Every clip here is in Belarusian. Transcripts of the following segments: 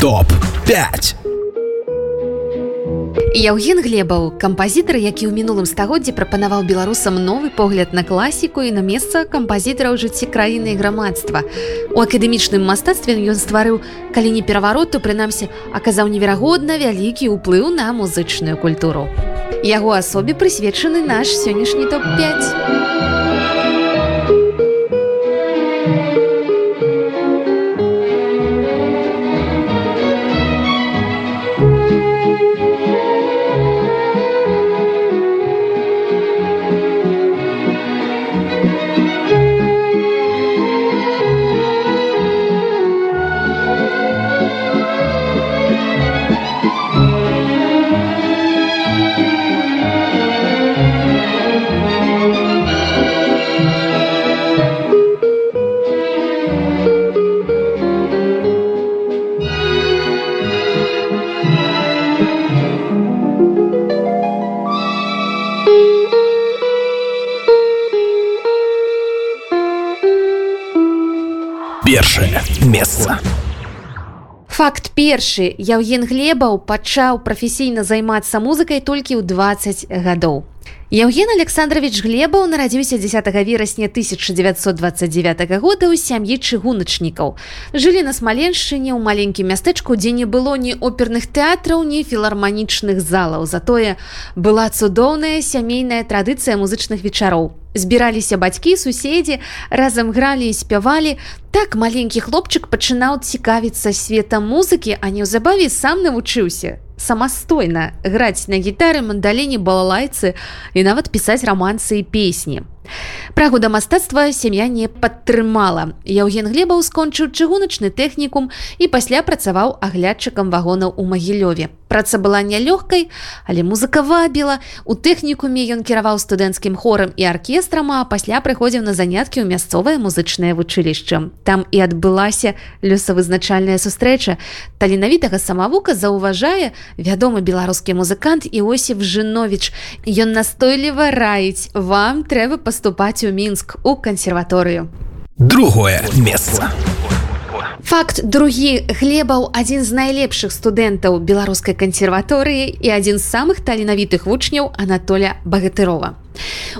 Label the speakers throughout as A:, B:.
A: топ 5
B: Яўген глебаў кампазітар які ў мінулым стагоддзі прапанаваў беларусам новы погляд на класіку і на месца кампазітара ў жыцці краіны і грамадства. У акадэмічным мастацтве ён стварыў калі не пераварот то прынамсі аказаў неверагодна вялікі ўплыў на музычную культуру. Яго асобе прысвечаны наш сённяшні топ-5
A: першае месца
B: факт першы яўген глебаў пачаў прафесійна займацца музыкай толькі ў 20 гадоў Яўген Александрович Глебаў нарадзіўся 10 верасня 1929 года ў сям'і чыгуначнікаў. Жылі на смаленшчыне ў маленькім мястэчку, дзе не было ні оперных тэатраў, ні філарманічных залаў. Затое была цудоўная сямейная традыцыя музычных вечароў. Збіраліся бацькі, суседзі, разам гралі і спявалі. Так маленькі хлопчык пачынаў цікавіцца светам музыкі, а неўзабаве сам навучыўся самастойна граць на гітары мандаліне балалайцы і нават пісаць рамансы і песні. Прагу да мастацтва сям'я не падтрымала. Яўген глебаў скончыў чыгуначны тэхнікум і пасля працаваў аглядчыкам вагонаў у магілёве. Праца была нялёгкай, але музыка вабіла. У тэхнікуме ён кіраваў студэнцкім хорам і аркестрам, а пасля прыходзіў на заняткі ў мясцовае музычнае вучылішча. Там і адбылася лёсавызначальная сустрэча. Таленавітага самавука заўважае вядомы беларускі музыкант Іосиф Жнович. Ён настойліва раіць вам трэба паступаць паступаць у мінск у кансерваторыю
A: другое месца
B: факт другі глебаў адзін з найлепшых студэнтаў беларускай кансерваторыі і адзін з самых таленавітых вучняў анатоля багатырова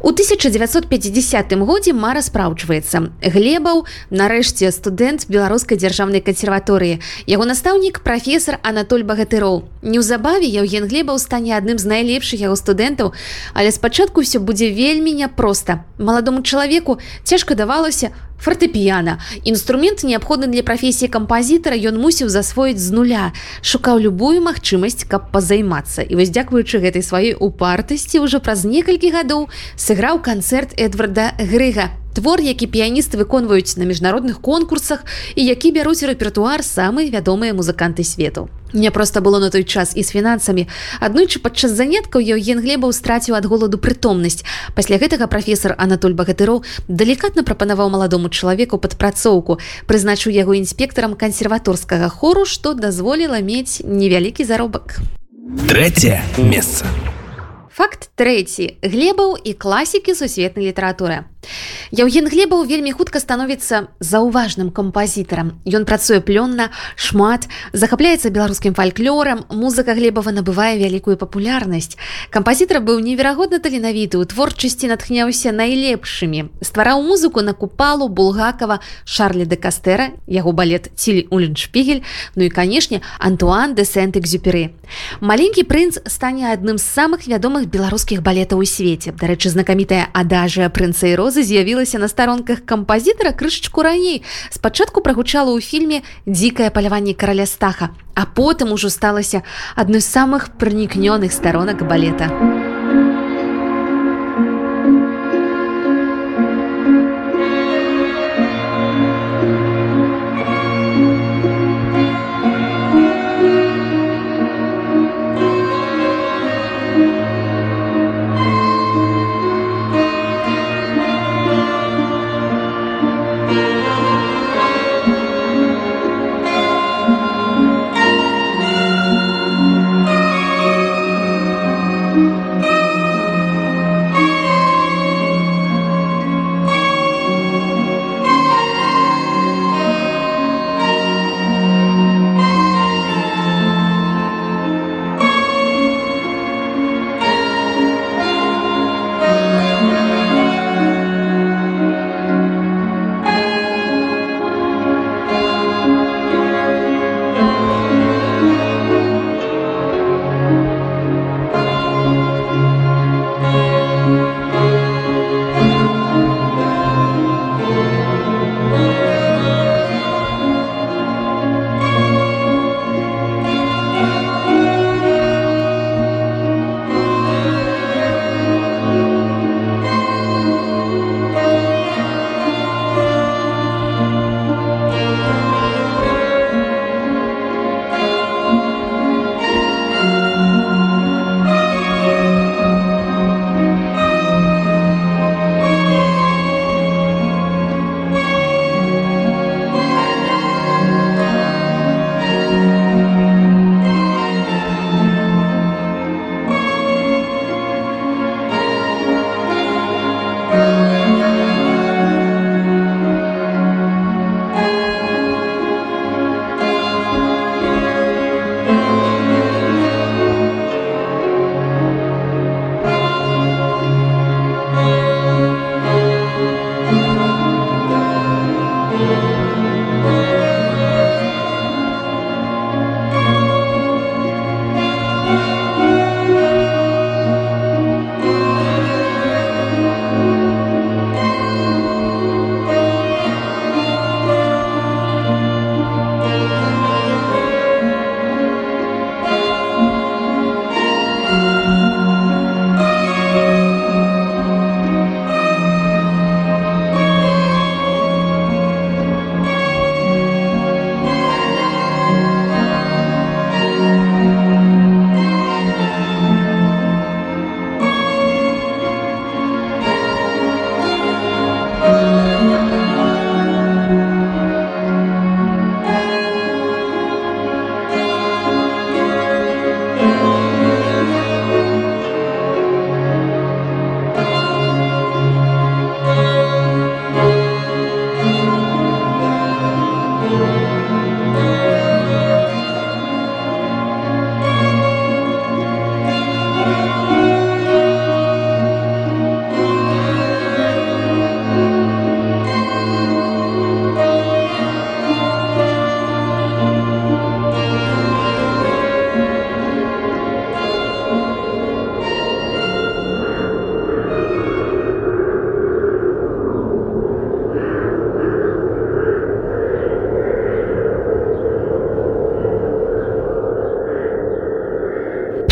B: У 1950 годзе мара спраўджваецца. Глебаў нарэшце студэнт беларускай дзяржаўнай кансерваторыі. Яго настаўнік прафесор Анатоль Багатыроў. Неўзабаве Яўген Глебаў стане адным з найлепшых яго студэнтаў, але спачатку ўсё будзе вельмі няпроста. Маладому чалавеку цяжка давалася фартэпіяна. Інструмент неабходны для прафесіі кампазітара ён мусіў засвоіць з нуля, шукаў любую магчымасць, каб пазаймацца. І вось дзякуючы гэтай сваёй упартасці ўжо праз некалькі гадоў сыграў канцэрт Эдварда Грыга. Твор, які піяністы выконваюць на міжнародных конкурсах і які бяруць рэпертуар самыя вядомыя музыканты свету. Не проста было на той час і з фінансамі. Аднойчы падчас заняткаў Яўген глебаў страціў ад голаду прытомнасць. Пасля гэтага прафесор Анатоль Багатыроў далікатна прапанаваў маладому чалавеку падпрацоўку, прызначыў яго інспектарам кансерваторскага хору, што дазволіла мець невялікі заробак.
A: Трэцяе месца.
B: Факт трэці глебаў і класікі сусветнай літаратуры. Яўген глебаў вельмі хутка становіцца заўважным кампазітарам. Ён працуе плённа, шмат, захапляецца беларускім фальклорам, музыка глебава набывае вялікую папулярнасць. Кампазітар быў неверагодна таленавіты, у творчасці натхняўся найлепшымі. ствараў музыку на купалу булгакова Шарлі де Кастэра, яго балет ціль Уліншпігель, ну і канешне, Антуан де Сент-Экзюперы. Маленькі прынц стане адным з самых вядомых беларускіх балетаў у свеце. Дарэчы, знакамітая адажая прынца і розы з'явілася на старонках кампазітара крышачку раней. Спачатку прагучала ў фільме дзікае паляванне караля стаха, а потым ужо сталася адной з самых пранікнёных старонак балета.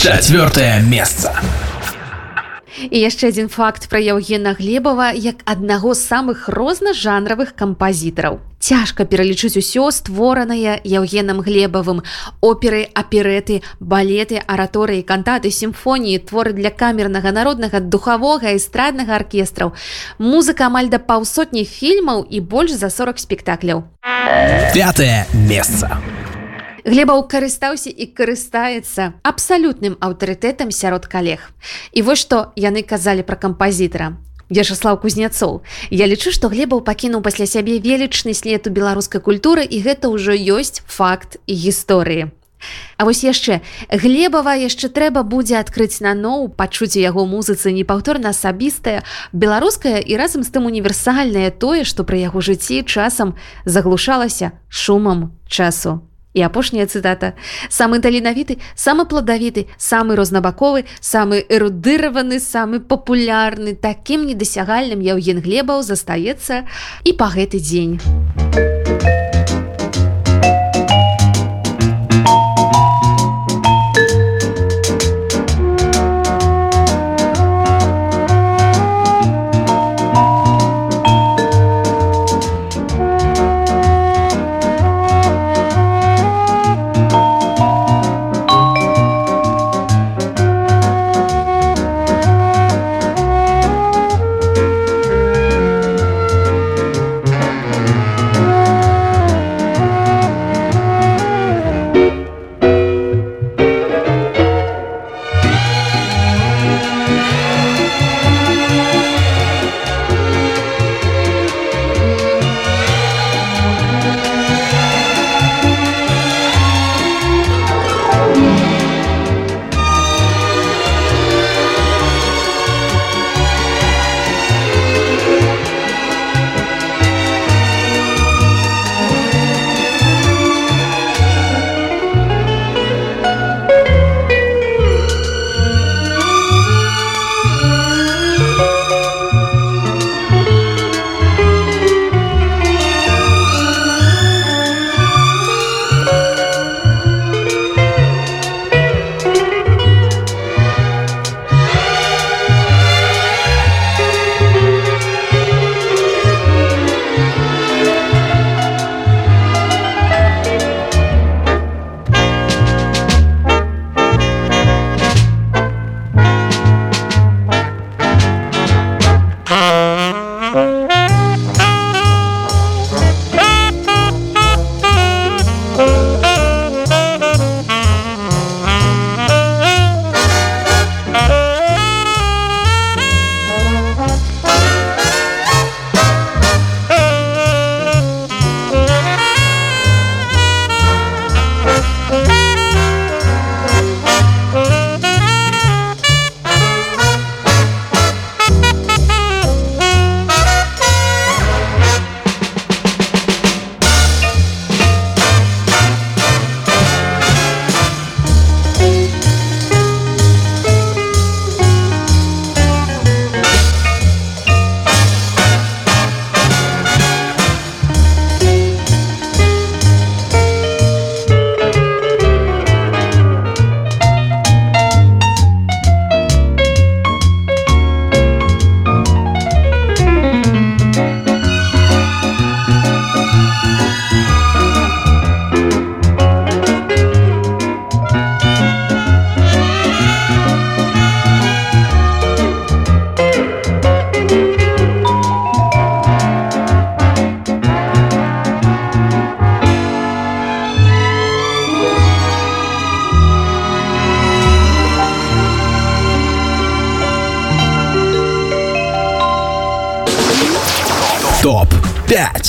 A: Четвертое место.
B: І яшчэ адзін факт пра Яўгена Глебава як аднаго з самых рознажанравых кампазітараў. Цяжка пералічыць усё створанае Яўгенам Глебавым, оперы, апереты, балеты, араторыі, кантаты, сімфоніі, творы для камернага народнага духавога эстраднага аркестраў. Музыка амаль да паўсотні фільмаў і больш за 40 спектакляў.
A: Пятое место.
B: Глебаў карыстаўся і карыстаецца абсалютным аўтарытэтам сярод калег. І вось што яны казалі пра кампазітара. Вячаслав кузняцоў. Я лічу, што глебаў пакінуў пасля сябе велічны след у беларускай культуры і гэта ўжо ёсць факт і гісторыі. А вось яшчэ глебава яшчэ трэба будзе адкрыць наноў пачуць у яго музыцы непаўторна асабістая беларуская і разам з тым універсальнае тое што пры яго жыцці часам заглушалася шумам часу І апошняя цытата самы таленавіты самы пладавіты самы рознабаковы самы эрудыраваны самы папулярны такім недасягальным яўген глебаў застаецца і па гэты дзень. Mm-hmm.